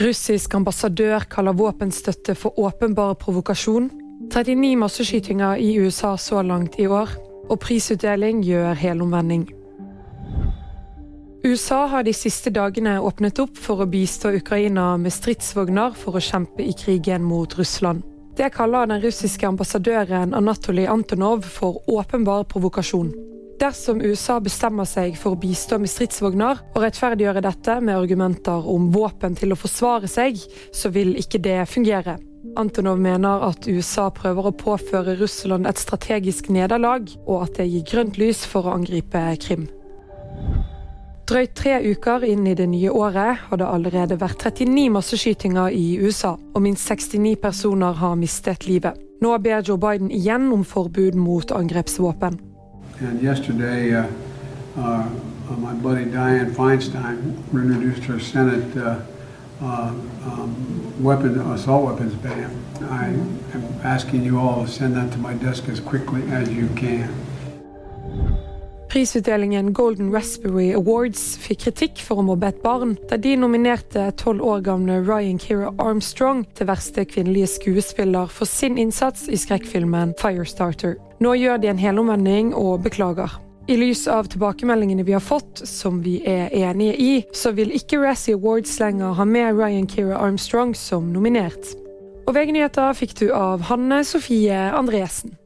Russisk ambassadør kaller våpenstøtte for åpenbar provokasjon. 39 masseskytinger i USA så langt i år. Og prisutdeling gjør helomvending. USA har de siste dagene åpnet opp for å bistå Ukraina med stridsvogner for å kjempe i krigen mot Russland. Det kaller den russiske ambassadøren Anatolij Antonov for åpenbar provokasjon. Dersom USA bestemmer seg for å bistå med stridsvogner og rettferdiggjøre dette med argumenter om våpen til å forsvare seg, så vil ikke det fungere. Antonov mener at USA prøver å påføre Russland et strategisk nederlag, og at det gir grønt lys for å angripe Krim. Drøyt tre uker inn i det nye året har det allerede vært 39 masseskytinger i USA, og minst 69 personer har mistet livet. Nå ber Joe Biden igjen om forbud mot angrepsvåpen. And yesterday, uh, uh, my buddy Dianne Feinstein introduced her Senate uh, uh, um, weapon, assault weapons ban. I am asking you all to send that to my desk as quickly as you can. Prisutdelingen Golden Raspberry Awards fikk kritikk for å mobbe et barn, da de nominerte tolv år gamle Ryan Kira Armstrong til verste kvinnelige skuespiller for sin innsats i skrekkfilmen Firestarter. Nå gjør de en helomvending og beklager. I lys av tilbakemeldingene vi har fått, som vi er enige i, så vil ikke Razzie Awards lenger ha med Ryan Kira Armstrong som nominert. Og VG-nyheter fikk du av Hanne Sofie Andresen.